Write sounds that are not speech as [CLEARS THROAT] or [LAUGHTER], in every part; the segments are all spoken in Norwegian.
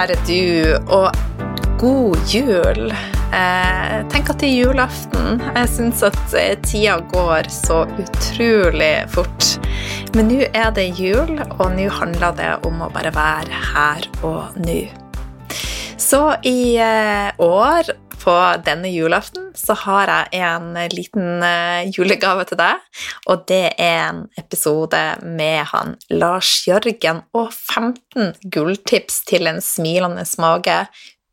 kjære du, og god jul. Eh, tenk at det er julaften. Jeg syns at eh, tida går så utrolig fort. Men nå er det jul, og nå handler det om å bare være her og nå. Så i eh, år på denne julaften så har jeg en liten uh, julegave til deg, og det er en episode med han Lars Jørgen og 15 gulltips til en smilende mage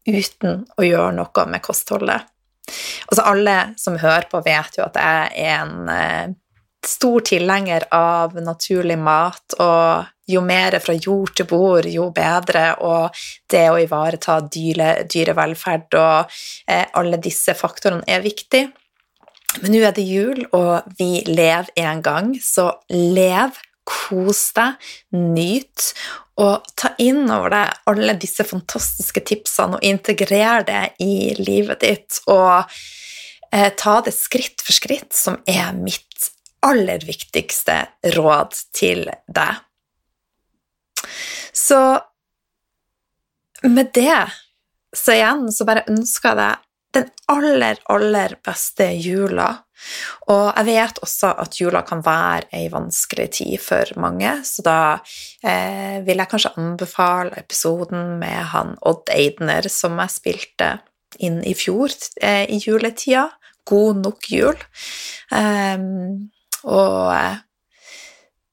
uten å gjøre noe med kostholdet. Altså, alle som hører på, vet jo at jeg er en uh, stor tilhenger av naturlig mat, og jo mer fra jord til bord, jo bedre, og det å ivareta dyre, dyrevelferd og eh, alle disse faktorene er viktig. Men nå er det jul, og vi lever en gang, så lev, kos deg, nyt, og ta inn over deg alle disse fantastiske tipsene og integrer det i livet ditt, og eh, ta det skritt for skritt, som er mitt aller viktigste råd til deg. Så med det så igjen så bare ønsker jeg deg den aller, aller beste jula. Og jeg vet også at jula kan være ei vanskelig tid for mange, så da eh, vil jeg kanskje anbefale episoden med han Odd Eidner som jeg spilte inn i fjor eh, i juletida. God nok jul. Um, og eh,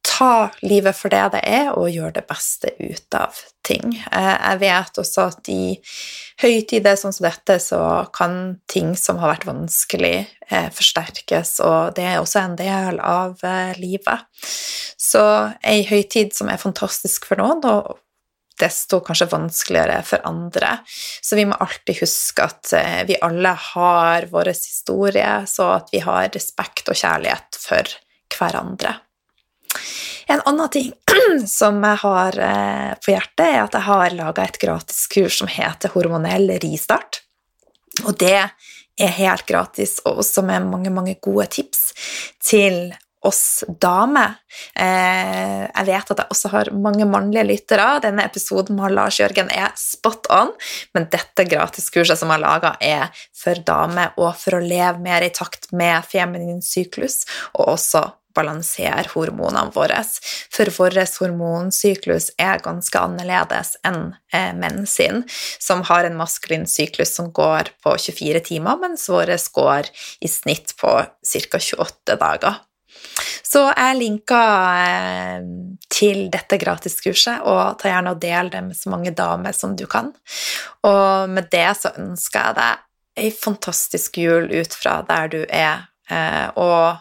ta livet for det det er, og gjøre det beste ut av ting. Eh, jeg vet også at i høytider sånn som dette, så kan ting som har vært vanskelig, eh, forsterkes, og det er også en del av livet. Så ei høytid som er fantastisk for noen, og desto kanskje vanskeligere for andre. Så vi må alltid huske at vi alle har vår historie, så at vi har respekt og kjærlighet for hverandre. En annen ting [CLEARS THROAT] som jeg har eh, på hjertet, er at jeg har laga et gratiskurs som heter Hormonell ristart. Og det er helt gratis, og også med mange, mange gode tips til oss damer. Eh, jeg vet at jeg også har mange mannlige lyttere. Denne episoden med Lars Jørgen er spot on, men dette gratiskurset som jeg har laga, er for damer og for å leve mer i takt med feminin syklus, og også balansere hormonene våre. For vår hormonsyklus er ganske annerledes enn eh, menn sin, som har en maskulin syklus som går på 24 timer, mens vår går i snitt på ca. 28 dager. Så jeg linker eh, til dette gratiskurset, og ta gjerne og del det med så mange damer som du kan. Og med det så ønsker jeg deg ei fantastisk jul ut fra der du er, eh, og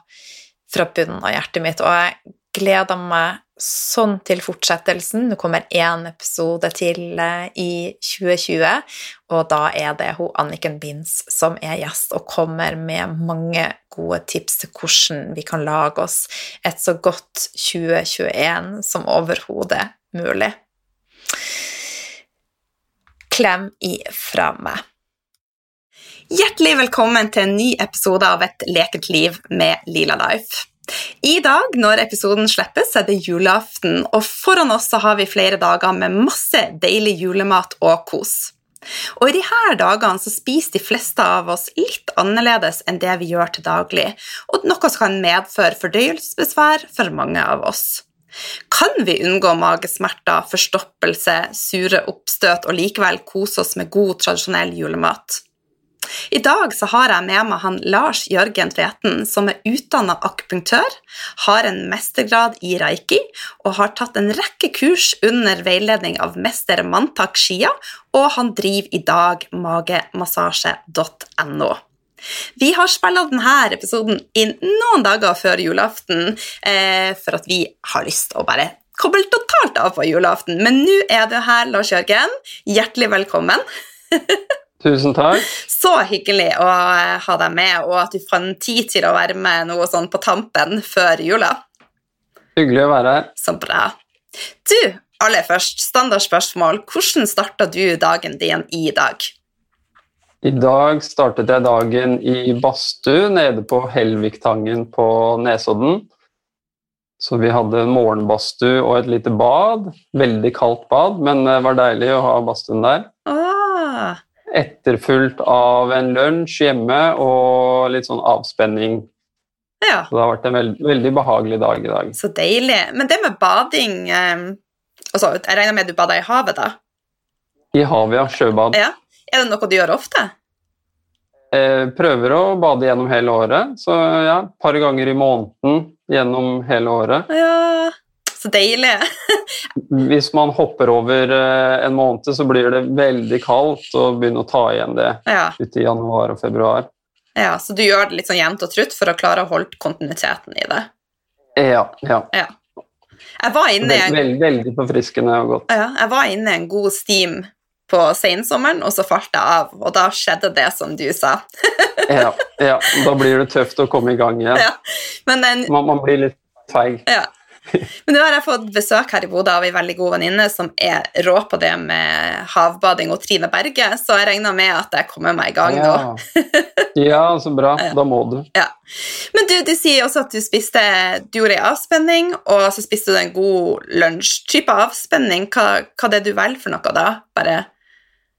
fra bunnen av hjertet mitt, og jeg gleder meg sånn til fortsettelsen. Det kommer én episode til eh, i 2020, og da er det hun Anniken Binds som er gjest og kommer med mange gode tips til hvordan vi kan lage oss et så godt 2021 som overhodet mulig. Klem ifra meg. Hjertelig velkommen til en ny episode av Et lekent liv med Lila Life. I dag, når episoden slippes, er det julaften, og foran oss har vi flere dager med masse deilig julemat og kos. Og I disse dagene så spiser de fleste av oss litt annerledes enn det vi gjør til daglig, og noe som kan medføre fordøyelsesbesvær for mange av oss. Kan vi unngå magesmerter, forstoppelse, sure oppstøt og likevel kose oss med god, tradisjonell julemat? I dag så har jeg med meg han Lars Jørgen Tveten, som er utdanna akupunktør, har en mestergrad i reiki og har tatt en rekke kurs under veiledning av mester Mantak Skia, og han driver i dag magemassasje.no. Vi har spilt denne episoden inn noen dager før julaften eh, for at vi har lyst til å bare koble totalt av på julaften. Men nå er du her, Lars Jørgen. Hjertelig velkommen. [LAUGHS] Tusen takk. Så hyggelig å eh, ha deg med, og at du fant tid til å være med noe sånn på tampen før jula. Hyggelig å være her. Så bra. Du, aller først, standardspørsmål. Hvordan starta du dagen din i dag? I dag startet jeg dagen i badstue nede på Helviktangen på Nesodden. Så vi hadde en morgenbadstue og et lite bad. Veldig kaldt bad, men det var deilig å ha badstuen der. Åh, Etterfulgt av en lunsj hjemme og litt sånn avspenning. ja, Så det har vært en veld, veldig behagelig dag i dag. så deilig. Men det med bading eh, altså, Jeg regner med du bader i havet, da? I havet, ja. Sjøbad. Ja. Er det noe du gjør ofte? Eh, prøver å bade gjennom hele året. Så ja, et par ganger i måneden gjennom hele året. Ja, så deilig. [LAUGHS] Hvis man hopper over eh, en måned, så blir det veldig kaldt å begynne å ta igjen det Ja, ute i januar og februar. ja, Så du gjør det litt sånn jevnt og trutt for å klare å holde kontinuiteten i det? Ja, ja. Jeg var inne i en, Veldig, veldig forfriskende og godt. ja, jeg var inne i en god steam på sensommeren, og så falt jeg av, og da skjedde det som du sa. [LAUGHS] Ja, ja. Da blir det tøft å komme i gang igjen. Ja. Men en, Man, man blir litt feig. Ja. [LAUGHS] Men nå har jeg fått besøk her i Bodø av ei veldig god venninne som er rå på det med havbading og Trine Berge, så jeg regner med at jeg kommer meg i gang nå. Ja. ja, så bra. [LAUGHS] Da må du. Men du, du sier også at du spiste Du gjorde ei avspenning, og så spiste du en god lunsj. Type avspenning, hva, hva det er du velger for noe da? Bare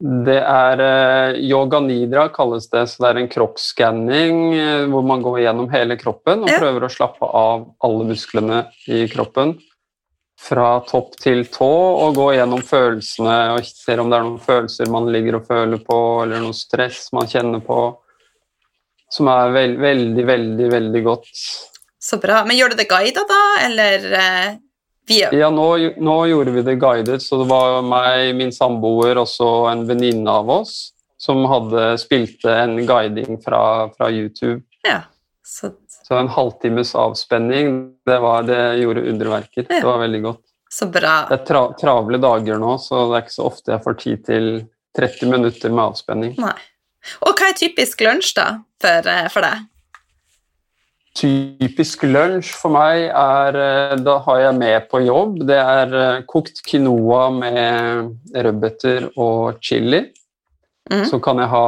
Det er eh, yoga nidra, kalles det. Så det er en kroppsskanning eh, hvor man går gjennom hele kroppen og prøver å slappe av alle musklene i kroppen. Fra topp til tå og gå gjennom følelsene og ser om det er noen følelser man ligger og føler på, eller noe stress man kjenner på. Som er veld, veldig, veldig, veldig godt. så bra. Men gjør du det guida, da, eller eh, via Ja, nå, nå gjorde vi det guidet, så det var meg, min samboer og så en venninne av oss som hadde spilte en guiding fra, fra YouTube. Ja. Så, Så en halvtimes avspenning, det, var, det gjorde underverker. Ja. Det var veldig godt. så bra. Det er tra, travle dager nå, så det er ikke så ofte jeg får tid til 30 minutter med avspenning. Nei. Og hva er typisk lunsj, da, for, eh, for deg? Typisk lunsj for meg er eh, Da har jeg med på jobb. Det er eh, kokt quinoa med rødbeter og chili. Mm. Så kan jeg ha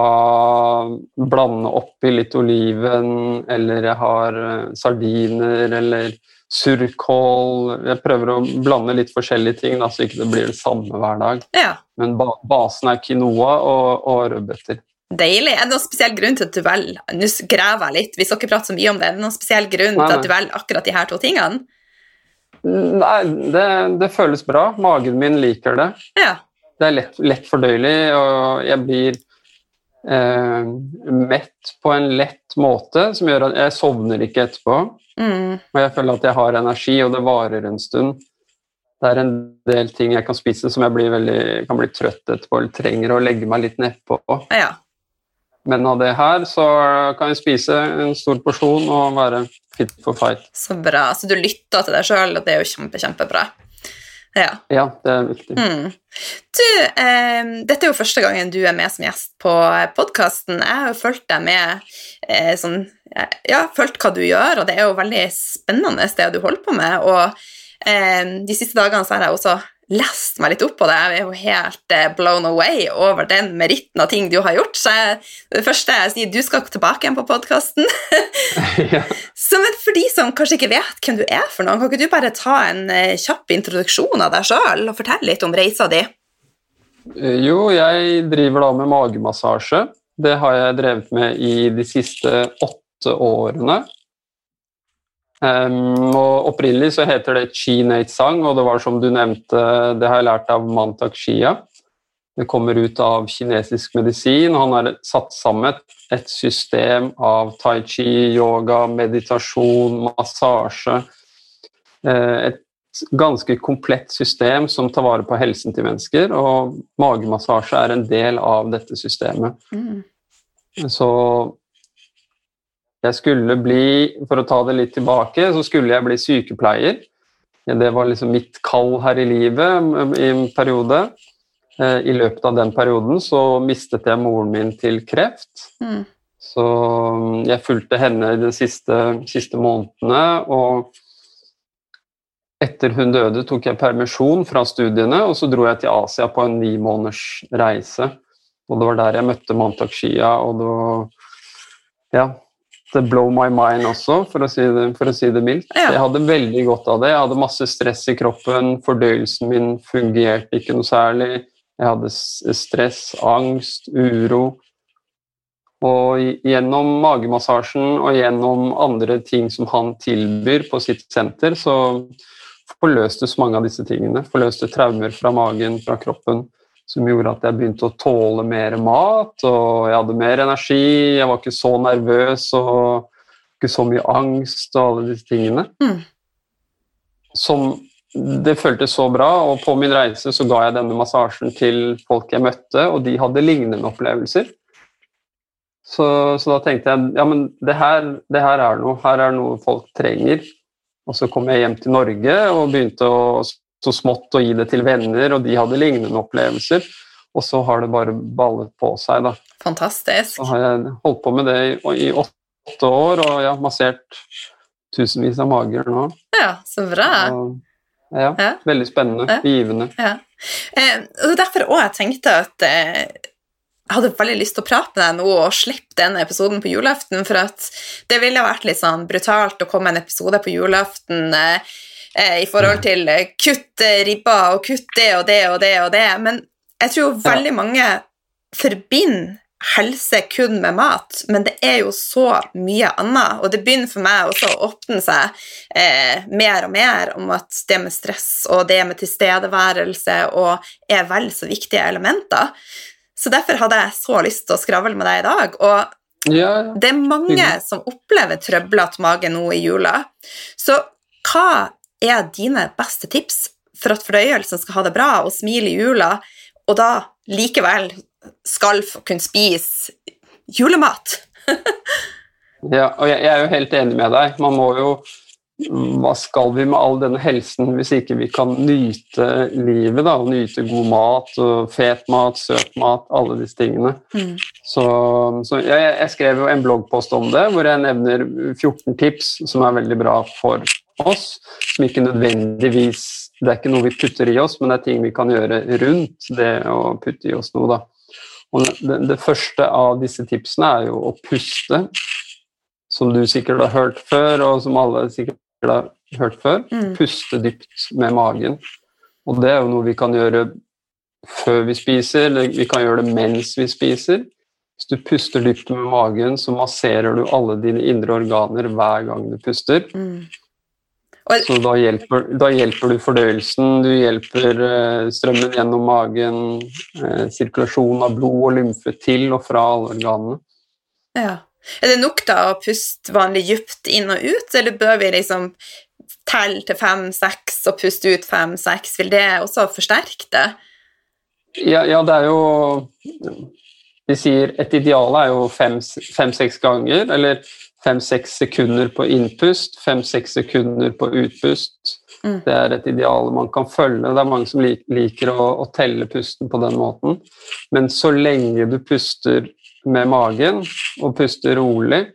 blande oppi litt oliven, eller jeg har eh, sardiner eller surkål. Jeg prøver å blande litt forskjellige ting, da, så ikke det blir det samme hver dag. Ja. Men ba basen er quinoa og, og rødbeter. Deilig. Er det noen spesiell grunn til at du velger Nå graver jeg litt, vi skal ikke prate så mye om det. Er det noen spesiell grunn Nei, til at du velger akkurat de her to tingene? Nei, det, det føles bra. Magen min liker det. Ja. Det er lett, lett fordøyelig, og jeg blir eh, mett på en lett måte som gjør at jeg sovner ikke etterpå. Mm. Og jeg føler at jeg har energi, og det varer en stund. Det er en del ting jeg kan spise som jeg blir veldig, kan bli trøtt etterpå, eller trenger å legge meg litt nedpå. ja. Men av det her så kan jeg spise en stor porsjon og være fit for fight. Så bra. Så du lytter til deg sjøl, og det er jo kjempe, kjempebra. Ja. Ja, det er viktig. Mm. Du, eh, dette er jo første gangen du er med som gjest på podkasten. Jeg har jo fulgt deg med eh, sånn Ja, fulgt hva du gjør, og det er jo veldig spennende det du holder på med. Og eh, de siste dagene så har jeg også lest meg litt opp på det. Jeg er jo helt eh, blown away over den meritten av ting du har gjort. Så jeg, det første jeg sier, du skal tilbake igjen på podkasten. [LAUGHS] [LAUGHS] ja. Så men for de som kanskje ikke vet hvem du er for noen, kan ikke du bare ta en eh, kjapp introduksjon av deg sjøl og fortelle litt om reisa di? Eh, Jo, jeg driver da med magemassasje. Det har jeg drevet med i de siste åtte årene. Em, og opprinnelig så heter det Chi Nate Sang, og det var som du nevnte, det har jeg lært av Mantak Shia. Det kommer ut av kinesisk medisin. Han har satt sammen et system av tai chi, yoga, meditasjon, massasje. Eh, Et ganske komplett system som tar vare på helsen til mennesker, og magemassasje er en del av dette systemet. Mm. Så jeg skulle bli, for å ta det litt tilbake, så skulle jeg bli sykepleier. Det var liksom mitt kall her i livet i en periode. Eh, I løpet av den perioden så mistet jeg moren min til kreft. Mm. Så mm, jeg fulgte henne de siste, siste månedene, og etter hun døde tok jeg permisjon fra studiene, og så dro jeg til Asia på en ni måneders reise. Og det var der jeg møtte Mantak Shia, og det var Ja. Blow my mind også, for å si det, å si det mildt. Ja. Jeg hadde veldig godt av det. Jeg hadde masse stress i kroppen. Fordøyelsen min fungerte ikke noe særlig. Jeg hadde stress, angst, uro. Og gjennom magemassasjen og gjennom andre ting som han tilbyr på sitt senter, så forløstes mange av disse tingene. Forløste traumer fra magen, fra kroppen, som gjorde at jeg begynte å tåle mer mat, og jeg hadde mer energi, jeg var ikke så nervøs og ikke så mye angst og alle disse tingene. Mm. Som det føltes så bra, og på min reise så ga jeg denne massasjen til folk jeg møtte, og de hadde lignende opplevelser. Så, så da tenkte jeg ja, men det her, det her er noe, her er noe folk trenger. Og så kom jeg hjem til Norge og begynte å, så smått å gi det til venner, og de hadde lignende opplevelser. Og så har det bare ballet på seg. da. Fantastisk. Så har jeg holdt på med det i, i åtte år, og jeg har massert tusenvis av mager nå. Ja, så bra. Og, ja, Ja. Veldig spennende. Ja. Givende. Ja. Eh, og er derfor òg jeg tenkte at eh, jeg hadde veldig lyst til å prate med deg nå og slippe denne episoden på julaften, for at det ville vært litt sånn brutalt å komme en episode på julaften eh, eh, i forhold til eh, kutt eh, ribba og kutt det og det og det og det, men jeg tror veldig mange forbinder helse kun med mat, men det er jo så mye annet, og det begynner for meg også å åpne seg eh, mer og mer om at det med stress og det med tilstedeværelse og er vel så viktige elementer. Så derfor hadde jeg så lyst til å skravle med deg i dag, og Ja, ja. det er mange som opplever trøblete mage nå i jula. Så hva er dine beste tips for at fordøyelsen skal ha det bra og smile i jula, og da likevel skal få kunne spise julemat? [LAUGHS] Ja, og jeg, jeg er jo helt enig med deg. Man må jo Hva skal vi med all denne helsen hvis ikke vi kan nyte livet, da? Nyte god mat, og fet mat, søt mat, alle disse tingene. Så, så jeg, jeg skrev jo en bloggpost om det, hvor jeg nevner 14 tips som er veldig bra for oss. Som ikke nødvendigvis Det er ikke noe vi putter i oss, men det er ting vi kan gjøre rundt det å putte i oss noe. da. Og det, det første av disse tipsene er jo å puste, som du sikkert har hørt før, og som alle sikkert har hørt før. Mm. Puste dypt med magen. Og det er jo noe vi kan gjøre før vi spiser, eller vi kan gjøre det mens vi spiser. Hvis du puster dypt med magen, så masserer du alle dine indre organer hver gang du puster. Mm. Så da hjelper, da hjelper du fordøyelsen, du hjelper eh, strømmen gjennom magen, eh, sirkulasjon av blod og lymfe til og fra alle organene. ja. Er det nok da å puste vanlig dypt inn og ut, eller bør vi liksom telle til fem-seks og puste ut fem-seks? Vil det også forsterke det? Ja, ja, det er jo De sier et ideal er jo fem-seks ganger, eller fem-seks sekunder på innpust, fem-seks sekunder på utpust. Mm. Det er et ideal man kan følge. Det er mange som lik, liker å, å telle pusten på den måten. Men så lenge du puster med magen, og puster rolig,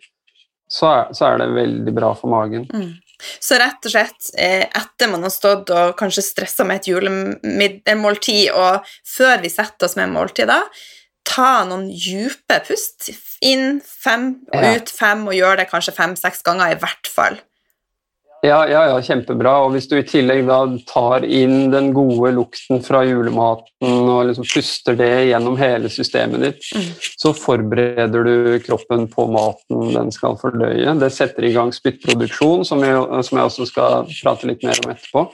så er, så er det veldig bra for magen. Mm. Så rett og slett, eh, etter man har stått og kanskje stressa med et julemåltid, og før vi setter oss med måltid, da, ta noen dype pust. Inn fem, og ut fem, og gjør det kanskje fem-seks ganger i hvert fall. Ja, ja, ja, kjempebra. Og hvis du i tillegg da tar inn den gode lukten fra julematen og liksom puster det gjennom hele systemet ditt, Mm. så forbereder du kroppen på maten den skal fordøye. Det setter i gang spyttproduksjon, som jeg, som jeg også skal prate litt mer om etterpå.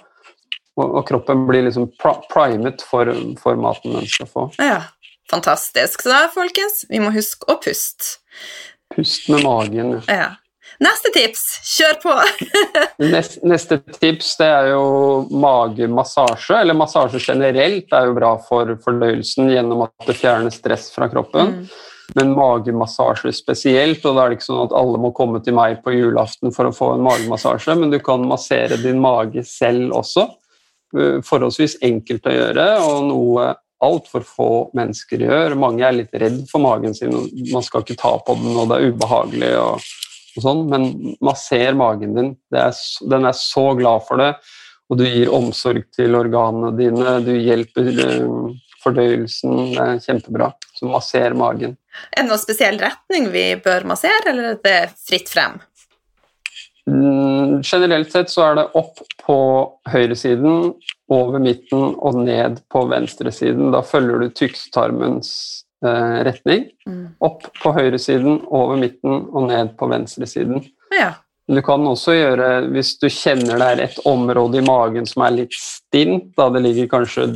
Og, og kroppen blir liksom primet for, for maten den skal få. Ja, fantastisk. Så da, folkens, vi må huske å puste. Pust med magen. Ja. Neste tips, kjør på! [LAUGHS] Neste, neste tips det er jo magemassasje, eller massasje generelt er jo bra for fordøyelsen gjennom at det fjerner stress fra kroppen. Mm. Men magemassasje spesielt, og da er det ikke sånn at alle må komme til meg på julaften for å få en magemassasje, men du kan massere din mage selv også. Eh, Forholdsvis enkelt å gjøre, og noe altfor få mennesker gjør. Mange er litt redd for magen sin, og man skal ikke ta på den, og det er ubehagelig. og og sånn, men masser magen din. Er, den er så glad for det, og du gir omsorg til organene dine, du hjelper eh, fordøyelsen. Det er kjempebra. Så masser magen. Er det noen spesiell retning vi bør massere, eller er det fritt frem? Mm, generelt sett så er det opp på høyresiden, over midten og ned på venstresiden. Da følger du tykktarmens eh, retning. Mm. Opp på høyresiden, over midten og ned på venstresiden. Ja. Du kan også gjøre, hvis du kjenner det er et område i magen som er litt stint, da det ligger kanskje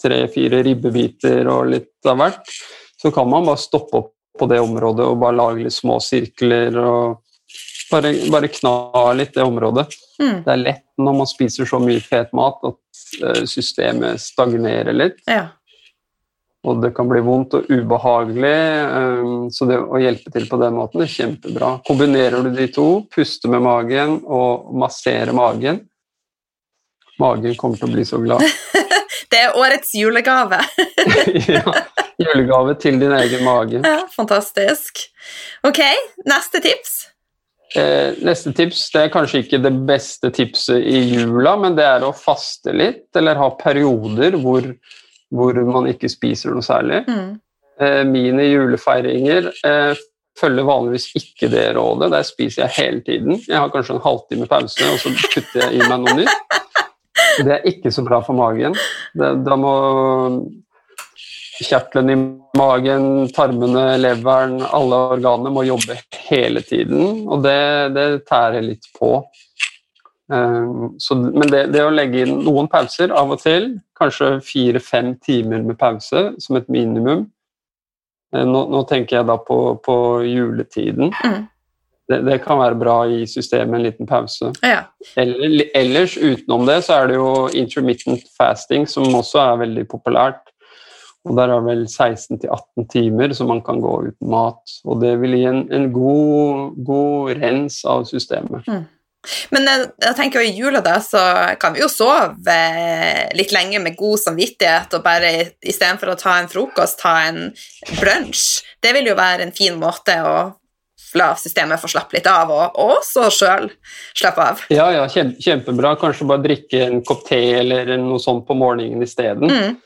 tre-fire ribbebiter og litt av hvert, så kan man bare stoppe opp på det området og bare lage litt små sirkler og bare, bare kna litt det området. Mm. Det er lett når man spiser så mye fet mat at eh, systemet stagnerer litt, ja. og det kan bli vondt og ubehagelig. eh, Så det å hjelpe til på den måten er kjempebra. Kombinerer du de to, puste med magen og massere magen, magen kommer til å bli så glad. [LAUGHS] Det er årets julegave. [LAUGHS] ja, julegave til din egen mage. Ja, fantastisk. Ok, neste tips. Eh, neste tips det er kanskje ikke det beste tipset i jula, men det er å faste litt, eller ha perioder hvor, hvor man ikke spiser noe særlig. Mm. Eh, mine julefeiringer eh, følger vanligvis ikke det rådet. Der spiser jeg hele tiden. Jeg har kanskje en halvtime pause, og så putter jeg i meg noe nytt. Det er ikke så bra for magen. Det, da må kjertelen i magen, tarmene, leveren, alle organene må jobbe hele tiden, og det, det tærer litt på. Um, så, men det, det å legge inn noen pauser av og til, kanskje fire-fem timer med pause som et minimum eh, nå, nå tenker jeg da på, på juletiden. Mm. Det, det kan være bra i systemet, en liten pause. Ja. Eller, ellers utenom det så er det jo intermittent fasting som også er veldig populært. Og der er vel 16-18 timer som man kan gå uten mat. Og det vil gi en, en god, god rens av systemet. Men jeg, jeg tenker jo i jula da, så kan vi jo sove litt lenge med god samvittighet, og bare istedenfor å ta en frokost, ta en brunsj. Det vil jo være en fin måte å la systemet få slappe litt av, og også sjøl slappe av. Ja, ja, kjempebra. Kanskje bare drikke en kopp te eller noe sånt på morgenen isteden. Mm.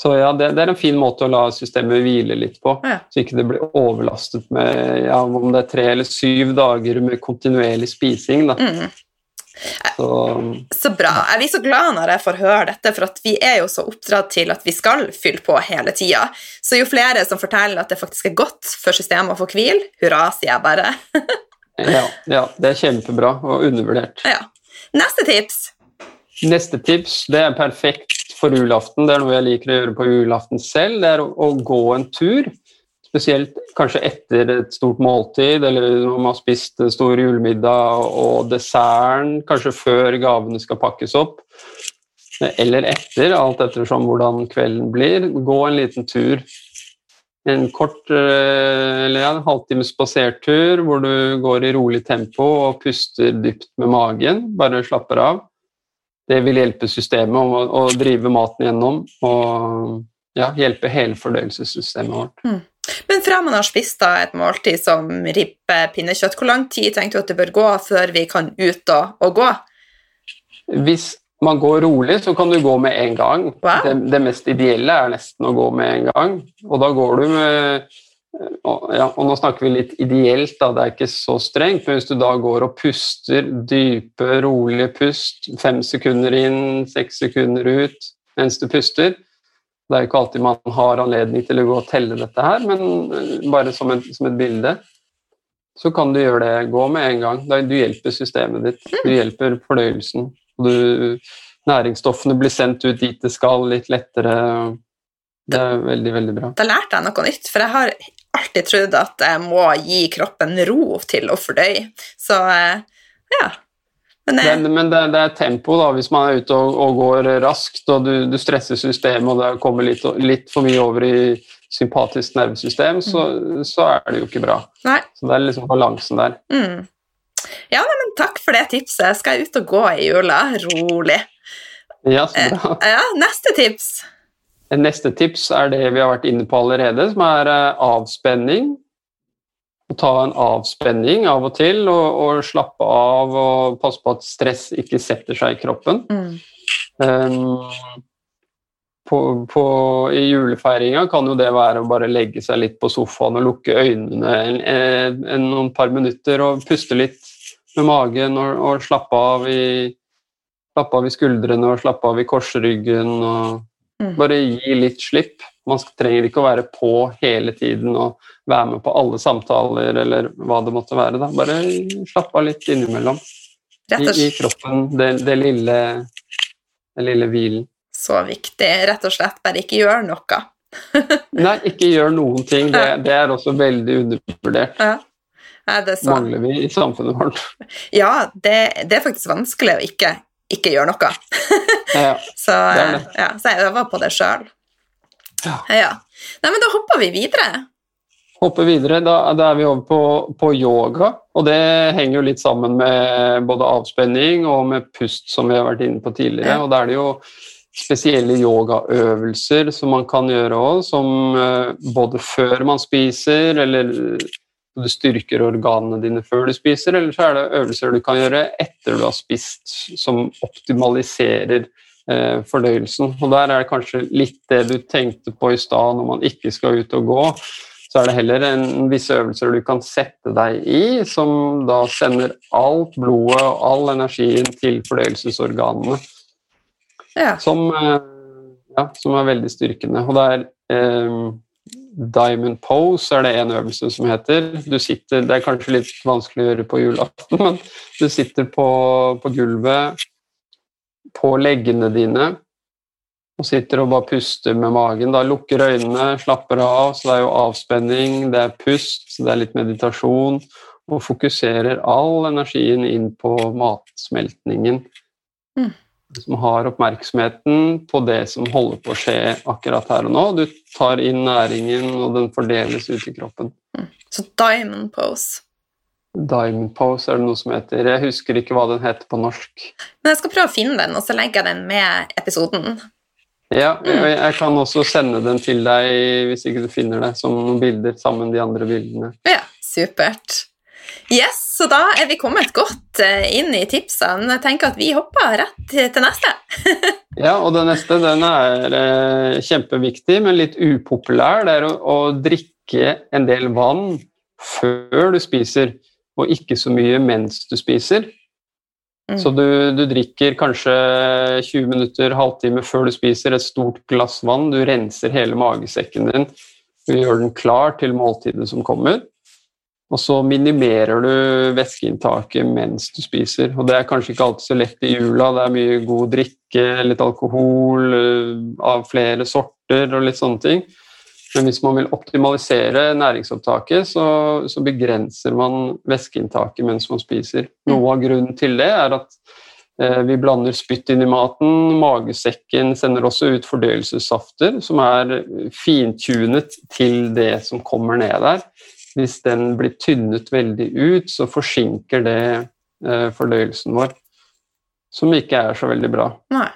Så ja, det, det er en fin måte å la systemet hvile litt på, Ja. så ikke det blir overlastet med ja, om det er tre eller syv dager med kontinuerlig spising. Da. Mm. Så, Så bra. Jeg blir så glad når jeg får høre dette, for at vi er jo så oppdratt til at vi skal fylle på hele tida. Så jo flere som forteller at det faktisk er godt for systemet å få hvil, hurra, sier jeg bare. [LAUGHS] ja, ja, det er kjempebra og undervurdert. Ja. Neste tips. Neste tips det er perfekt for julaften. Det er noe jeg liker å gjøre på julaften selv. Det er å, å gå en tur. Spesielt kanskje etter et stort måltid, eller når man har spist stor julemiddag og desserten, kanskje før gavene skal pakkes opp. Eller etter, alt ettersom hvordan kvelden blir. Gå en liten tur. En kort eh, eller en halvtimes spasertur hvor du går i rolig tempo og puster dypt med magen. Bare slapper av det vil hjelpe systemet å, å drive maten gjennom og ja, hjelpe hele fordøyelsessystemet vårt. Men fra man har spist da et måltid som ribbe, pinnekjøtt, hvor lang tid tenker du at det bør gå før vi kan ut og, og gå? Hvis man går rolig, så kan du gå med en gang. Wow. Det, det mest ideelle er nesten å gå med en gang. Og da går du med ja, og nå snakker vi litt ideelt, da, det er ikke så strengt, men hvis du da går og puster dype, rolige pust, fem sekunder inn, seks sekunder ut mens du puster Det er jo ikke alltid man har anledning til å gå og telle dette her, men eh, bare som et, som et bilde. Så kan du gjøre det. Gå med en gang. Du hjelper systemet ditt. Du hjelper fordøyelsen. Du, næringsstoffene blir sendt ut dit det skal, litt lettere. Det er veldig, veldig bra. Da lærte jeg noe nytt, for jeg har alltid trodd at jeg må gi kroppen ro til å fordøye. Så eh, ja. Men Det, eh, men det, det er tempo, da. Hvis man er ute og, og går raskt, og du, du stresser systemet, og det kommer litt, litt for mye over i sympatisk nervesystem, så, så er det jo ikke bra. nei. Så det er liksom balansen der. Mm. Ja, nei, men takk for det tipset. Skal jeg ut og gå i jula? Rolig. Ja, så bra. Ja, neste tips. Neste tips er det vi har vært inne på allerede, som er eh, avspenning. Å ta en avspenning av og til, og, og slappe av og passe på at stress ikke setter seg i kroppen. Mm. Um, på, på, I julefeiringa kan jo det være å bare legge seg litt på sofaen og lukke øynene en, en, en, noen par minutter og puste litt med magen og, og slappe, av i, slappe av i skuldrene og slappe av i korsryggen. og. Bare gi litt slipp. Man trenger ikke å være på hele tiden og være med på alle samtaler eller hva det måtte være. Da. Bare slappe av litt innimellom. I, i kroppen. Det, det lille, det lille hvilen. Så viktig. Rett og slett bare ikke gjør noe. [LAUGHS] Nei, ikke gjør noen ting. Det, det er også veldig undervurdert. Ja. Det Mangler vi i samfunnet vårt. Ja, det, det er faktisk vanskelig å ikke, ikke gjøre noe. [LAUGHS] ja, [LAUGHS] så, det det. Ja, så jeg øver på det sjøl. Ja. ja. Nei, men da hopper vi videre. Hopper videre, da, da er vi over på, på, yoga. Og det henger jo litt sammen med både avspenning og med pust, som vi har vært inne på tidligere. Ja. Og da er det jo spesielle yogaøvelser som man kan gjøre òg, som uh, både før man spiser, eller du styrker organene dine før du spiser, eller så er det øvelser du kan gjøre etter du har spist, som optimaliserer eh, fordøyelsen. Og der er det kanskje litt det du tenkte på i stad når man ikke skal ut og gå så er det heller en visse øvelser du kan sette deg i, som da sender alt blodet og all energien til fordøyelsesorganene. Ja. Som, eh, ja, som, er veldig styrkende. Og det er eh, Diamond pose er det en øvelse som heter. Du sitter, Det er kanskje litt vanskelig å gjøre på julaften, men du sitter på, på gulvet på leggene dine og sitter og bare puster med magen. Da lukker øynene, slapper av, så det er jo avspenning, det er pust, så det er litt meditasjon. Og fokuserer all energien inn på matsmeltningen. Mm. Som har oppmerksomheten på det som holder på å skje akkurat her og nå. Du tar inn næringen, og den fordeles ut i kroppen. Mm. Så diamond pose. Diamond pose er det noe som heter. Jeg husker ikke hva den heter på norsk. Men jeg skal prøve å finne den, og så legger jeg den med episoden. Ja, jeg kan også sende den til deg hvis ikke du finner det, som noen bilder sammen med de andre bildene. Ja, supert. Yes, så da er vi kommet godt eh, inn i tipsene. Jeg tenker at vi hopper rett til neste. [LAUGHS] ja, og det neste den er eh, kjempeviktig, men litt upopulær. Det er å, å drikke en del vann før du spiser, og ikke så mye mens du spiser. Mm. Så du, du, drikker kanskje 20 minutter, halvtime før du spiser et stort glass vann. Du renser hele magesekken din. Du gjør den klar til måltidet som kommer. Og så minimerer du væskeinntaket mens du spiser. Og det er kanskje ikke alltid så lett i jula. Det er mye god drikke, litt alkohol eh, av flere sorter og litt sånne ting. Men hvis man vil optimalisere næringsopptaket, så, så begrenser man væskeinntaket mens man spiser. Noe av grunnen til det er at eh, vi blander spytt inn i maten. Magesekken sender også ut fordøyelsessafter som er fintunet til det som kommer ned der. Hvis den blir tynnet veldig ut, så forsinker det eh, fordøyelsen vår. Som ikke er så veldig bra. Nei.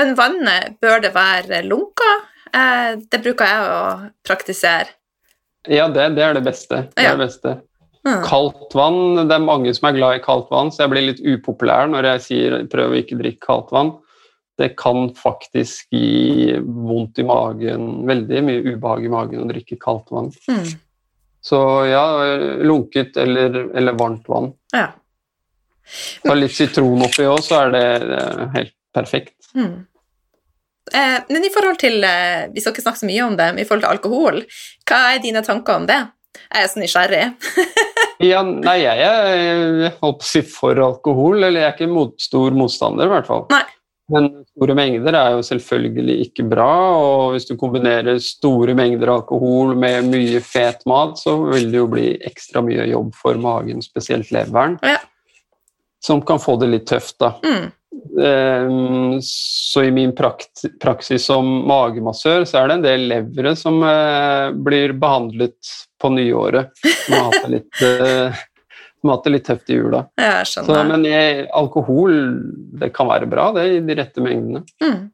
Men vannet, bør det være lunka, Eh, det bruker jeg å praktisere. Ja, det, det er det beste. Det er det beste. Mm. Kaldt vann Det er mange som er glad i kaldt vann, så jeg blir litt upopulær når jeg sier prøv å ikke drikke kaldt vann. Det kan faktisk gi vondt i magen, veldig mye ubehag i magen å drikke kaldt vann. Mm. Så ja, lunket eller, eller varmt vann. Ja. Ta litt sitron oppi òg, så er det, er helt perfekt. Mm. Eh, men i forhold til eh, Vi skal ikke snakke så mye om det, men i forhold til alkohol, hva er dine tanker om det? Jeg er så nysgjerrig. [LAUGHS] ja, nei, jeg er holdt på å si for alkohol, eller jeg er ikke mot, stor motstander, i hvert fall. Nei. Men store mengder er jo selvfølgelig ikke bra, og hvis du kombinerer store mengder alkohol med mye fet mat, så vil det jo bli ekstra mye jobb for magen, spesielt leveren, ja. som kan få det litt tøft, da. Mm. Ehm, så i min praksis som magemassør så er det en del levere som eh, blir behandlet på nyåret. Som har hatt det litt, eh, som har hatt det litt tøft i jula. Ja, så, men jeg, alkohol det kan være bra, det, i de rette mengdene. Mm.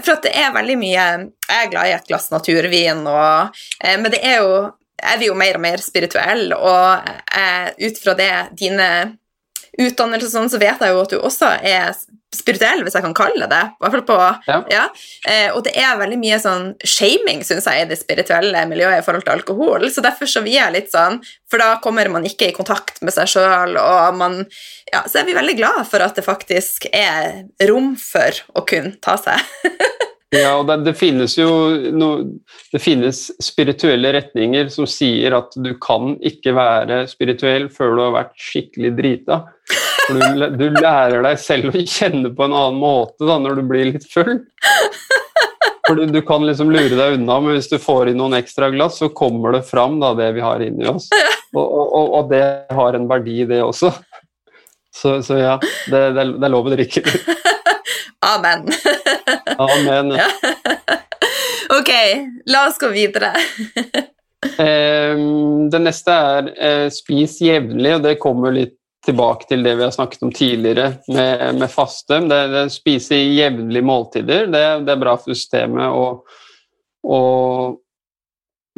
For at det er veldig mye Jeg er glad i et glass naturvin, og, eh, men det er jo er vi jo mer og mer spirituelle, og ut fra det dine utdannelser sånn, så vet jeg jo at du også er spirituell, hvis jeg kan kalle det det. på, Ja. ja. Eh, og det er veldig mye sånn shaming, syns jeg, i det spirituelle miljøet i forhold til alkohol. Så derfor så vi er litt sånn For da kommer man ikke i kontakt med seg sjøl, og man Ja, så er vi veldig glad for at det faktisk er rom for å kunne ta seg. [LAUGHS] Ja, og det, det finnes jo no, Det finnes spirituelle retninger som sier at du kan ikke være spirituell før du har vært skikkelig drita. For du, du lærer deg selv å kjenne på en annen måte da, når du blir litt full. For du, du kan liksom lure deg unna, men hvis du får i noen ekstra glass, så kommer det fram da, det vi har inni oss. Og, og, og det har en verdi, det også. Så, så ja, det, det, det er lov å drikke. Amen. Amen. Ja. ok, la oss gå videre. Det neste er eh, spis jevnlig, og det kommer litt tilbake til det vi har snakket om tidligere med, med faste. Det, det Spise jevnlige måltider, det, det er bra for systemet å, å,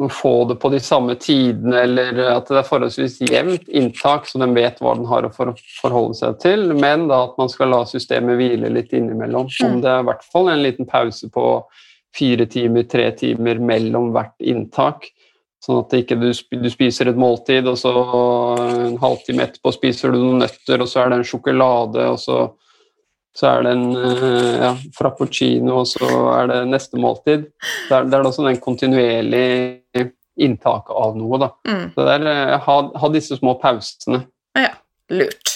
å få det på de samme tidene, eller at det er forholdsvis jevnt inntak, så den vet hva den har å for, forholde seg til, men da at man skal la systemet hvile litt innimellom. Om det er i hvert fall en liten pause på fire timer, tre timer mellom hvert inntak. Sånn at ikke du, du spiser et måltid, og så en halvtime etterpå spiser du noen nøtter, og så er det en sjokolade, og så, så er det en eh, ja, frappuccino, og så er det neste måltid. Det er, det er også den kontinuerlige inntaket av noe. Da. Mm, Så det er, eh, ha, ha disse små pausene. Ja. lurt.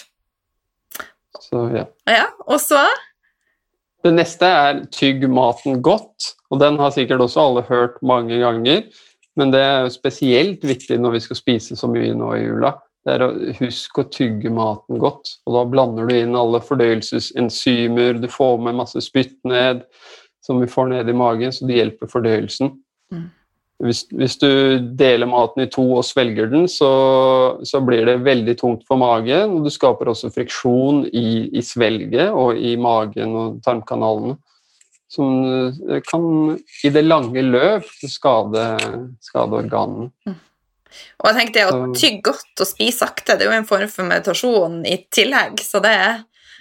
Så, ja. Ja, og så Det neste er tygg maten godt, og den har sikkert også alle hørt mange ganger. Men det er spesielt viktig når vi skal spise så mye nå i jula. Det er å huske å tygge maten godt. Og da blander du inn alle fordøyelsesenzymer, du får med masse spytt ned som vi får ned i magen, så det hjelper fordøyelsen. Mm. Hvis, hvis du deler maten i to og svelger den, så, så blir det veldig tungt for magen, og du skaper også friksjon i, i svelget og i magen og tarmkanalene som eh, kan i det lange løp skade, skade organene. Og jeg tenker det å tygge godt og spise sakte, det er jo en form for meditasjon i tillegg, så det er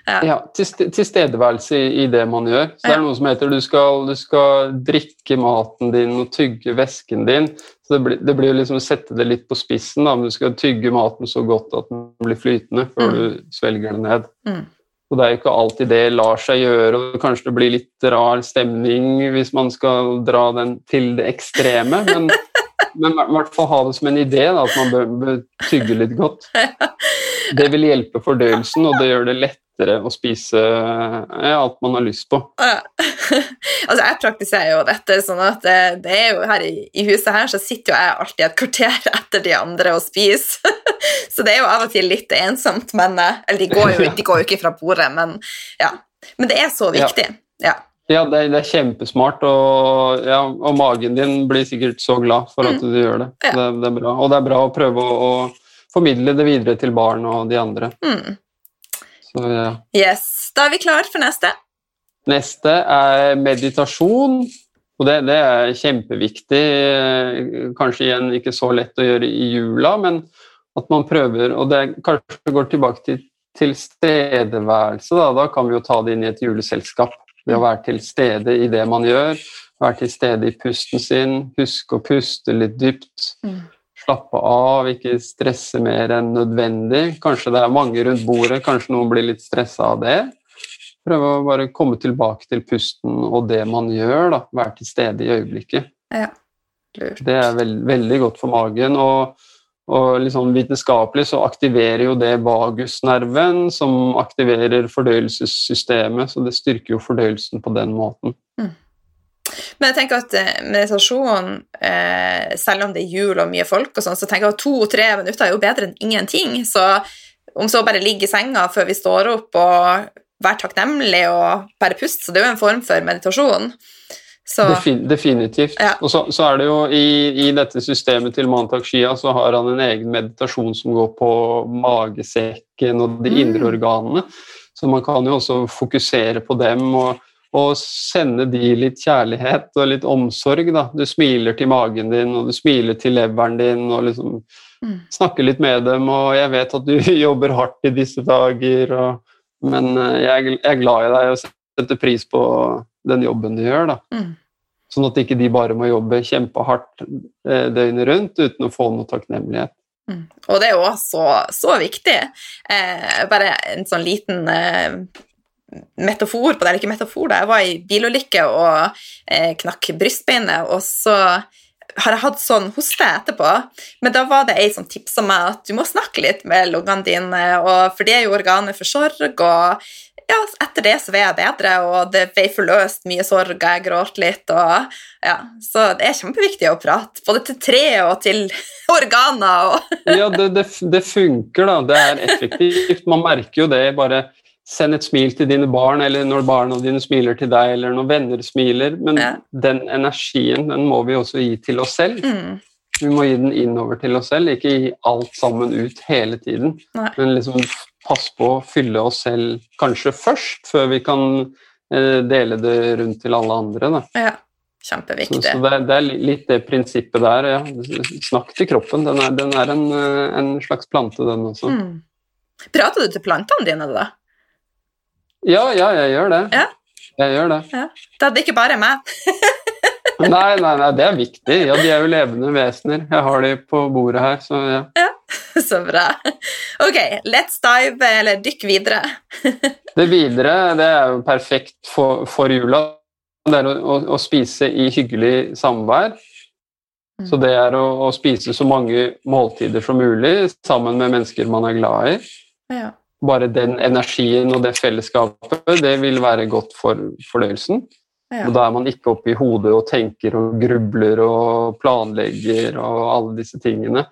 Ja. Ja, tilste- Tilstedeværelse i, i det man gjør. Så Det er noe som heter du skal, du skal drikke maten din og tygge væsken din. Så Det blir, det blir liksom å sette det litt på spissen, da, men du skal tygge maten så godt at den blir flytende før Mm. du svelger den ned. Mm. Og Det er jo ikke alltid det lar seg gjøre, og kanskje det blir litt rar stemning hvis man skal dra den til det ekstreme, men, [LAUGHS] men i hvert fall ha det som en idé da, at man bør, bør tygge litt godt. Det vil hjelpe fordøyelsen, og det gjør det lettere å spise ja, alt man har lyst på. Ja. [LAUGHS] altså, jeg praktiserer jo dette sånn at det, det er jo her i, i huset her, så sitter jo jeg alltid et kvarter [LAUGHS] etter de andre og spiser. [LAUGHS] så det er jo av og til litt ensomt, men eh, Eller de går jo, [LAUGHS] de går jo ikke fra bordet, men ja. Men det er så viktig. Ja. Ja, det, er- det er kjempesmart, og, ja, og magen din blir sikkert så glad for at du gjør det. Ja. det. Det er bra. Og det er bra å prøve å, å formidle det videre til barn og de andre. Mm. Så, ja. Yes. Da er vi klar for neste. Neste er meditasjon. Og det, det er kjempeviktig. eh, Kanskje igjen ikke så lett å gjøre i jula, men at man prøver Og det kanskje går tilbake til tilstedeværelse. Da. da kan vi jo ta det inn i et juleselskap. Ved å være til stede i det man gjør. Være til stede i pusten sin. Huske å puste litt dypt. Mm. Slappe av, ikke stresse mer enn nødvendig. Kanskje det er mange rundt bordet, kanskje noen blir litt stressa av det. Prøve å bare komme tilbake til pusten og det man gjør. Da. Være til stede i øyeblikket. Lurt. Det er veld, veldig godt for magen. Og, og liksom vitenskapelig så aktiverer jo det vagusnerven, som aktiverer fordøyelsessystemet, så det styrker jo fordøyelsen på den måten. Men jeg tenker at eh, meditasjon, eh, selv om det er jul og mye folk, og sånn, så tenker jeg at to-tre minutter er jo bedre enn ingenting. Så om så bare ligge i senga før vi står opp og være takknemlig og bare puste, så det er jo en form for meditasjon. Så Defin, definitivt. Ja. Og så, så er det jo i, i dette systemet til Mantak Shia så har han en egen meditasjon som går på magesekken og de Mm. indre organene. Så man kan jo også fokusere på dem og, og sende de litt kjærlighet og litt omsorg. Da. Du smiler til magen din, og du smiler til leveren din, og liksom Mm. snakker litt med dem. Og jeg vet at du [LAUGHS] jobber hardt i disse dager, og, men eh, jeg, jeg er glad i deg og setter pris på den jobben du gjør. da. Mm. Sånn at ikke de bare må jobbe kjempehardt eh, døgnet rundt uten å få noe takknemlighet. Mm. Og det er jo så, så viktig. Eh, bare en sånn liten eh, metafor på det, eller ikke metafor, da. Jeg var i bilulykke og eh, knakk brystbeinet, og så har jeg hatt sånn hoste etterpå, men da var det ei som tipsa meg at du må snakke litt med lungene dine, og for det er jo organet for sorg, og ja, etter det så vil jeg bedre, og det ble forløst mye sorg, og jeg gråt litt, og ja, så det er kjempeviktig å prate, både til tre og til [LAUGHS] organer og Ja, det, det, det funker, da. Det er effektivt. Man merker jo det bare Send et smil til dine barn, eller når barna dine smiler til deg, eller når venner smiler. Men Ja. den energien den må vi også gi til oss selv. mm, Vi må gi den innover til oss selv, ikke gi alt sammen ut hele tiden. Nei. Men liksom passe på å fylle oss selv kanskje først, før vi kan eh, dele det rundt til alle andre. Da. Ja, kjempeviktig. så det, er, det er litt det prinsippet der. Ja. Snakk til kroppen. Den er, den er en, eh, en slags plante, den også. Mm. Prater du til plantene dine, da? Ja, ja, jeg gjør det. Ja. Jeg gjør det. Det er ikke bare meg. Nei, nei, nei, det er viktig. Ja, de er jo levende vesener. Jeg har de på bordet her, så ja. [LAUGHS] Så bra. Ok, let's dive, eller dykk videre. [LAUGHS] Det videre, det er jo perfekt for, for jula. Det er å, å, å spise i hyggelig samvær. Så det er å, å spise så mange måltider som mulig sammen med mennesker man er glad i. Ja. Bare den energien og det fellesskapet, det vil være godt for fordøyelsen. Ja. Og da er man ikke oppe i hodet og tenker og grubler og planlegger og alle disse tingene.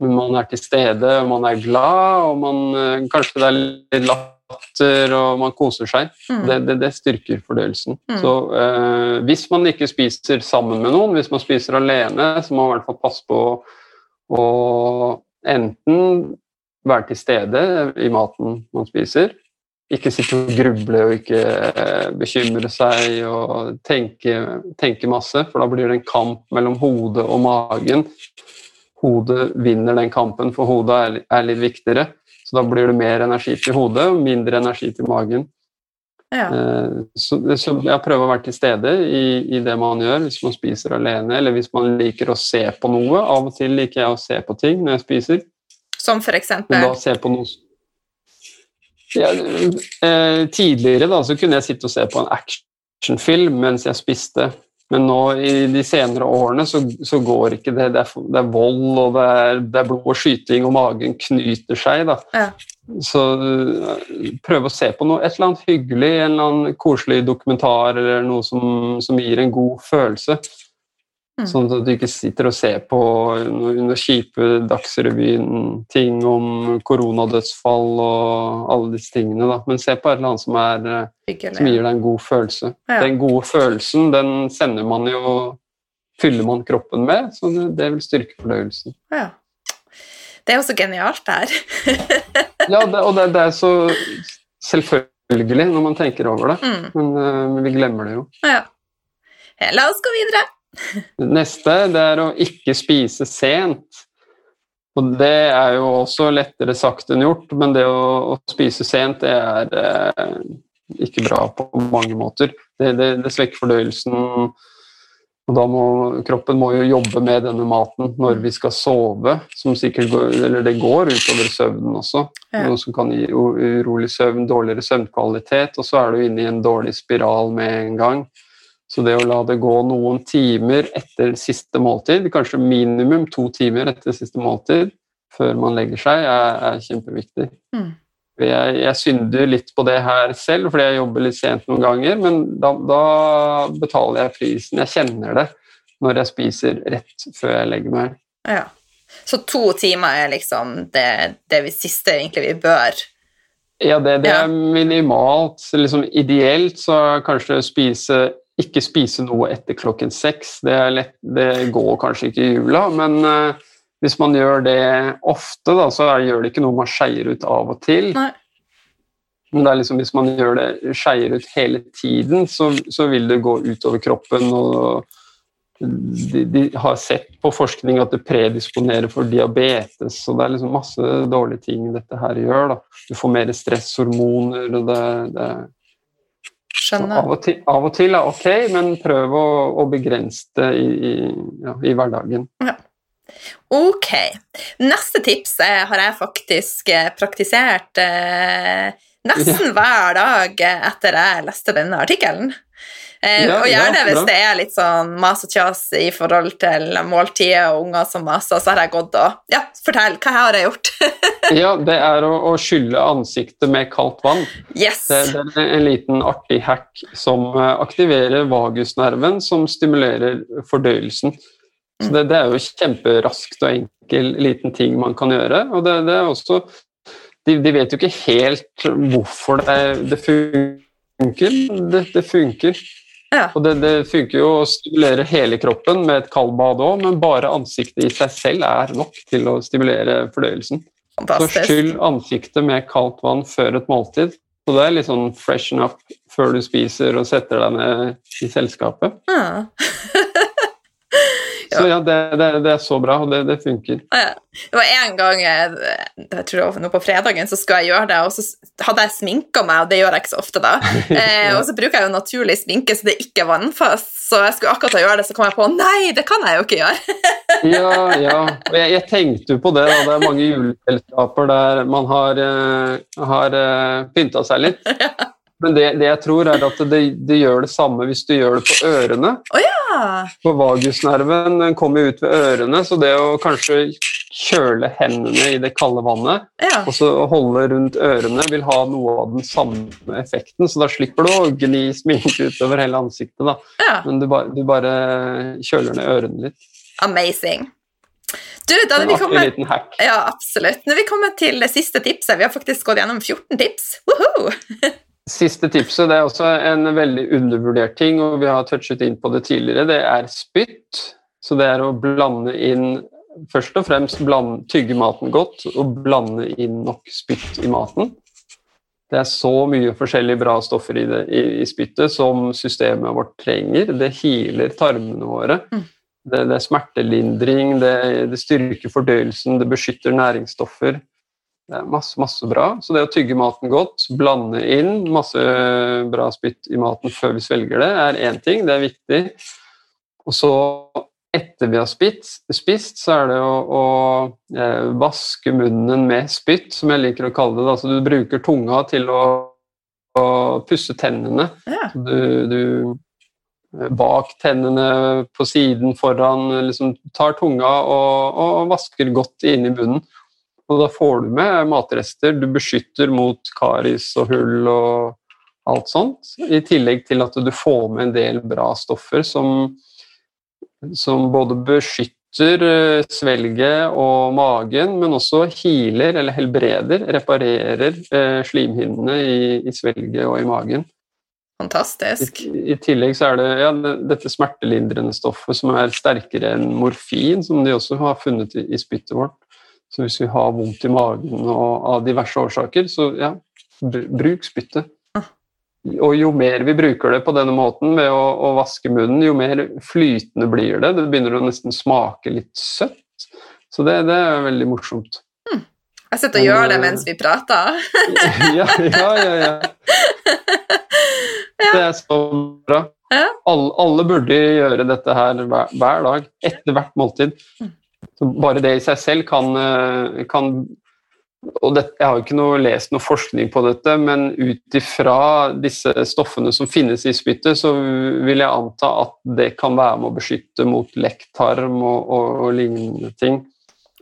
Men man er til stede, og man er glad, og man, eh, kanskje det er litt latter, og man koser seg. Mm. Det, det, det styrker fordøyelsen. Mm. Så eh, hvis man ikke spiser sammen med noen, hvis man spiser alene, så må man i hvert fall passe på å enten være til stede i maten man spiser, ikke sitte og gruble og ikke eh, bekymre seg og tenke, tenke masse, for da blir det en kamp mellom hodet og magen. Hodet vinner den kampen, for hodet er, er litt viktigere. Så da blir det mer energi til hodet og mindre energi til magen. Ja. Eh, Så, så jeg prøver å være til stede i, i det man gjør, hvis man spiser alene, eller hvis man liker å se på noe. Av og til liker jeg å se på ting når jeg spiser. Som for eksempel da se på noe ja, eh, Tidligere da, så kunne jeg sitte og se på en actionfilm mens jeg spiste. Men nå i de senere årene så, så går ikke det. Det er, det er vold, og det er, det er blod og skyting, og magen knyter seg. da. Ja. Så øh, prøv å se på noe, et eller annet hyggelig, en eller annen koselig dokumentar eller noe som, som gir en god følelse. Mm. Sånn at du ikke sitter og ser på noe kjipe Dagsrevyen, ting om koronadødsfall og alle disse tingene, da. Men se på et eller annet som, er, øh, som gir deg en god følelse. Ja. Den gode følelsen, den sender man jo Fyller man kroppen med, så det, det vil styrke fordøyelsen. Ja. Det er jo så genialt, det her. [LAUGHS] Ja, det, og det, det er så selvfølgelig når man tenker over det, Mm. men uh, vi glemmer det jo. Ja. La oss gå videre. Neste det er å ikke spise sent. Og det er jo også lettere sagt enn gjort, men det å, å spise sent det er eh, ikke bra på mange måter. Det, det, det svekker fordøyelsen, og da må kroppen må jo jobbe med denne maten når vi skal sove, som sikkert går, eller det går utover søvnen også. Ja. Noe som kan gi urolig søvn, dårligere søvnkvalitet, og så er du inne i en dårlig spiral med en gang. Så det å la det gå noen timer etter siste måltid, kanskje minimum to timer etter siste måltid, før man legger seg, er, er kjempeviktig. Mm. Jeg, jeg synder litt på det her selv, fordi jeg jobber litt sent noen ganger, men da, da betaler jeg prisen. Jeg kjenner det når jeg spiser rett før jeg legger meg. Ja. Så to timer er liksom det, det vi siste egentlig vi bør Ja, det, det Ja. er minimalt. Liksom, ideelt så kanskje spise ikke spise noe etter klokken seks. Det, er lett, det går kanskje ikke i jula, men eh, hvis man gjør det ofte, da, så er, gjør det ikke noe man skeier ut av og til. Nei. Men det er liksom, hvis man gjør det skeier ut hele tiden, så, så vil det gå utover kroppen og de, de, har sett på forskning at det predisponerer for diabetes, Så det er liksom masse dårlige ting dette her gjør. Da. Du får mer stresshormoner, og det, det Skjønner. Av og, til, av og til er ok, men prøv å, å begrense det i, i, ja, i hverdagen. Ja. Ok. Neste tips eh, har jeg faktisk eh, praktisert eh, nesten hver dag etter jeg leste denne artikkelen. Eh, ja, og gjerne ja, hvis det er litt sånn mas og kjas i forhold til måltidet og unger som maser, så har jeg gått og Ja, fortell, hva har jeg gjort? [LAUGHS] ja, det er å, å, skylle ansiktet med kaldt vann. Yes. Det, det, er en liten artig hack som eh, aktiverer vagusnerven, som stimulerer fordøyelsen. Så det, det er jo kjemperaskt og enkel liten ting man kan gjøre. Og det, det er også de, de, vet jo ikke helt hvorfor det, det funker. Det, det funker. Ja. Og det, det, funker jo å stimulere hele kroppen med et kaldbad òg, men bare ansiktet i seg selv er nok til å stimulere fordøyelsen. Fantastisk. Så skyll ansiktet med kaldt vann før et måltid. Så det er litt sånn freshen up før du spiser og setter deg ned i selskapet. Ja. [LAUGHS] Så ja, det, det, det, er så bra, og det, det funker. Ja. Det var en gang eh, jeg tror det var nå på fredagen, så skulle jeg gjøre det, og så hadde jeg sminka meg, og det gjør jeg ikke så ofte da. [LAUGHS] Eh, og så bruker jeg jo naturlig sminke, så det er ikke vannfast. Så jeg skulle akkurat gjøre det, så kom jeg på nei, det kan jeg jo ikke gjøre. [LAUGHS] ja, ja. Og jeg, jeg, tenkte jo på det. Da. Det er mange [LAUGHS] juleselskaper der man har, uh, har uh, pynta seg litt. Men det, det, jeg tror, er at det, det, gjør det samme hvis du gjør det på ørene. Oh, ja. For vagusnerven den kommer ut ved ørene, så det å kanskje kjøle hendene i det kalde vannet ja. og så holde rundt ørene vil ha noe av den samme effekten. Så da slipper du å gni sminke utover hele ansiktet, da. Ja. men du bare, du bare kjøler ned ørene litt. Amazing. Du, da hadde vi kommet, ja, absolutt. Når vi kommer til det siste tipset Vi har faktisk gått gjennom 14 tips. Woohoo! [LAUGHS] Siste tipset det er også en veldig undervurdert ting, og vi har touchet inn på det tidligere. Det er spytt. Så det er å blande inn Først og fremst blande, tygge maten godt og blande inn nok spytt i maten. Det er så mye forskjellige bra stoffer i, det, i, i spyttet som systemet vårt trenger. Det healer tarmene våre. Mm. Det, det, er smertelindring, det, det styrker fordøyelsen, det beskytter næringsstoffer. Det er masse, masse bra. Så det å tygge maten godt, blande inn masse bra spytt i maten før vi svelger det, er én ting. Det er viktig. Og så, etter vi har spist, spist så er det å, å eh, vaske munnen med spytt, som jeg liker å kalle det. Altså, du bruker tunga til å, å pusse tennene. Ja. Du, du eh, bak tennene, på siden, foran. Liksom tar tunga og, og vasker godt inn i munnen. Og da får du med matrester. Du beskytter mot karis og hull og alt sånt. I tillegg til at du får med en del bra stoffer som, som både beskytter eh, svelget og magen, men også healer eller helbreder, reparerer eh, slimhinnene i, i svelget og i magen. Fantastisk. I, I, tillegg så er det ja, dette smertelindrende stoffet som er sterkere enn morfin, som de også har funnet i, i spyttet vårt. Så hvis vi har vondt i magen og av diverse årsaker, så ja, bruk spyttet. Ah. Og jo mer vi bruker det på denne måten ved å, å, vaske munnen, jo mer flytende blir det. Det begynner å nesten smake litt søtt. Så det, det er veldig morsomt. Hmm. Jeg sitter og gjør det mens vi prater. [LAUGHS] ja, ja, ja, ja. Det er så bra. Alle, alle, burde gjøre dette her hver, hver dag, etter hvert måltid. Bare det i seg selv kan, eh, kan og det, Jeg har jo ikke noe, lest noe forskning på dette, men ut ifra disse stoffene som finnes i spyttet, så vil jeg anta at det kan være med å beskytte mot lekktarm og, og, og lignende ting.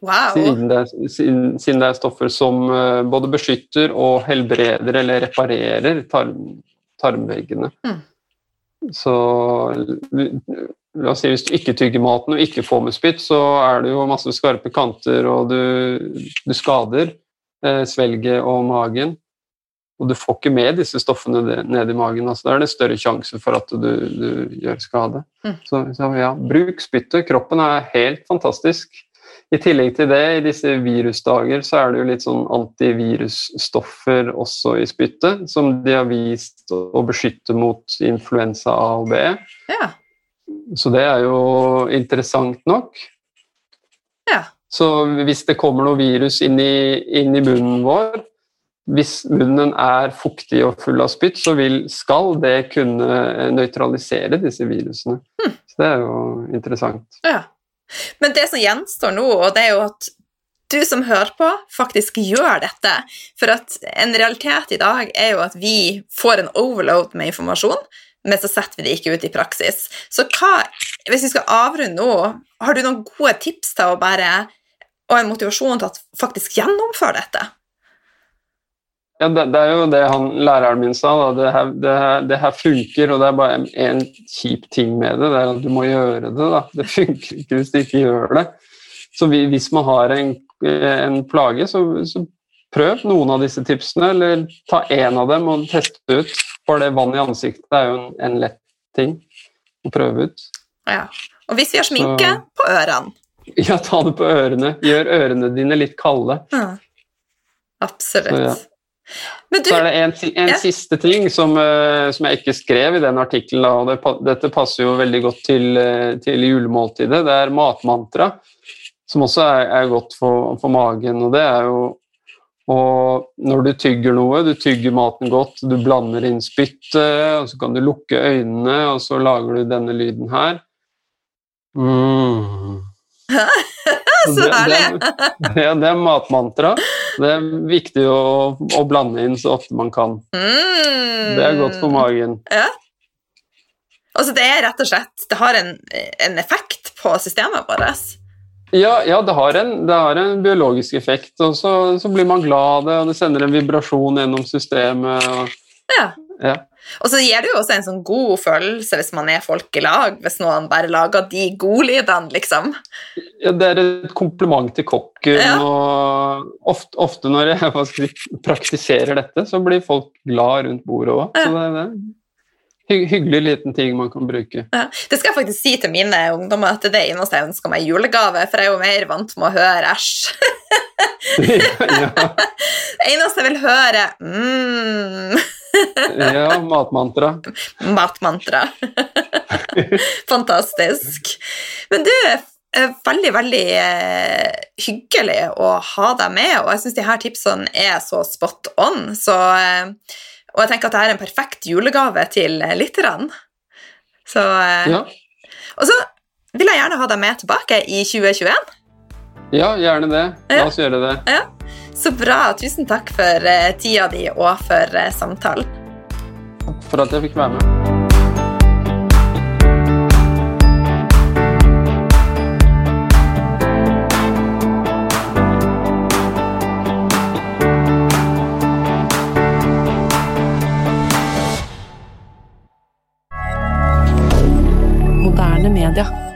Wow. Siden, det, siden, siden, det, er stoffer som uh, både beskytter og helbreder eller reparerer tarm, tarmveggene. Mm. Så La oss si Hvis du ikke tygger maten og ikke får med spytt, så er det jo masse skarpe kanter, og du, du skader eh, svelget og magen. Og du får ikke med disse stoffene ned i magen. altså Da er det større sjanse for at du, du gjør skade. Mm. Så, så, ja, bruk spyttet. Kroppen er helt fantastisk. I tillegg til det, i disse virusdager, så er det jo litt sånn antivirusstoffer også i spyttet, som de har vist å beskytte mot influensa A og B. Ja. Så det er jo interessant nok. Ja. Så hvis det kommer noe virus inn i, inn i munnen vår, hvis munnen er fuktig og full av spytt, så vil, skal det kunne nøytralisere disse virusene. Hmm. Så det er jo interessant. Ja. Men det som gjenstår nå, og det er jo at du som hører på, faktisk gjør dette. For at en realitet i dag er jo at vi får en overload med informasjon, men så setter vi det ikke ut i praksis. Så hva, hvis vi skal avrunde nå, har du noen gode tips til å bare og en motivasjon til å faktisk gjennomføre dette? Ja, det, det, er jo det han, læreren min sa. Da. Det, her, det, her, det her funker, og det er bare en, kjip ting med det. Det er at du må gjøre det. Da. Det [LAUGHS] funker ikke hvis du ikke gjør det. Så vi, hvis man har en, en plage, så, så, prøv noen av disse tipsene, eller ta én av dem og teste ut. For det vann i ansiktet er jo en, en lett ting å prøve ut. Ja. Og hvis vi har sminke, så, på ørene. [LAUGHS] Ja, ta det på ørene. Gjør ørene dine litt kalde. Ja. Absolutt. Så, ja. Du, så er det en, en ja. siste ting som, uh, som, jeg ikke skrev i den artikkelen, og det, dette passer jo veldig godt til, uh, til, julemåltidet. Det er matmantra, som også er, er godt for, for, magen. Og det er jo og når du tygger noe, du tygger maten godt, du blander inn spyttet, og så kan du lukke øynene, og så lager du denne lyden her. Mm. [LAUGHS] så herlig! Det, [LAUGHS] det, det, er matmantra. Det er viktig å, å, blande inn så ofte man kan. Mm. Det er godt for magen. Ja. Altså det er rett og slett Det har en, en effekt på systemet vårt. Ja, ja det, har en, det, har en, biologisk effekt, og så, så, blir man glad, og det sender en vibrasjon gjennom systemet. Og, ja. ja. Og så gir det jo også en sånn god følelse hvis man er folk i lag, hvis noen bare lager de godlydene, liksom. Ja, det er et kompliment til kokken, ja. og ofte, ofte, når jeg si, praktiserer dette, så blir folk glad rundt bordet òg. Så det, det hy hyggelig liten ting man kan bruke. Ja. Det skal jeg faktisk si til mine ungdommer, at det er det eneste jeg ønsker meg i julegave, for jeg er jo mer vant med å høre æsj. [LAUGHS] ja. Det eneste jeg vil høre mm. ja, matmantra. Matmantra. Fantastisk. Men du, veldig, veldig eh, hyggelig å ha deg med, og jeg syns de her tipsene er så spot on. Så, eh, og jeg tenker at dette er en perfekt julegave til lytterne. Så eh, ja. Og så vil jeg gjerne ha deg med tilbake i 2021. Ja, gjerne det. La oss gjøre det. Ja. Så bra. Tusen takk for uh, tida di og for samtalen. Takk for at jeg fikk være med. Canada.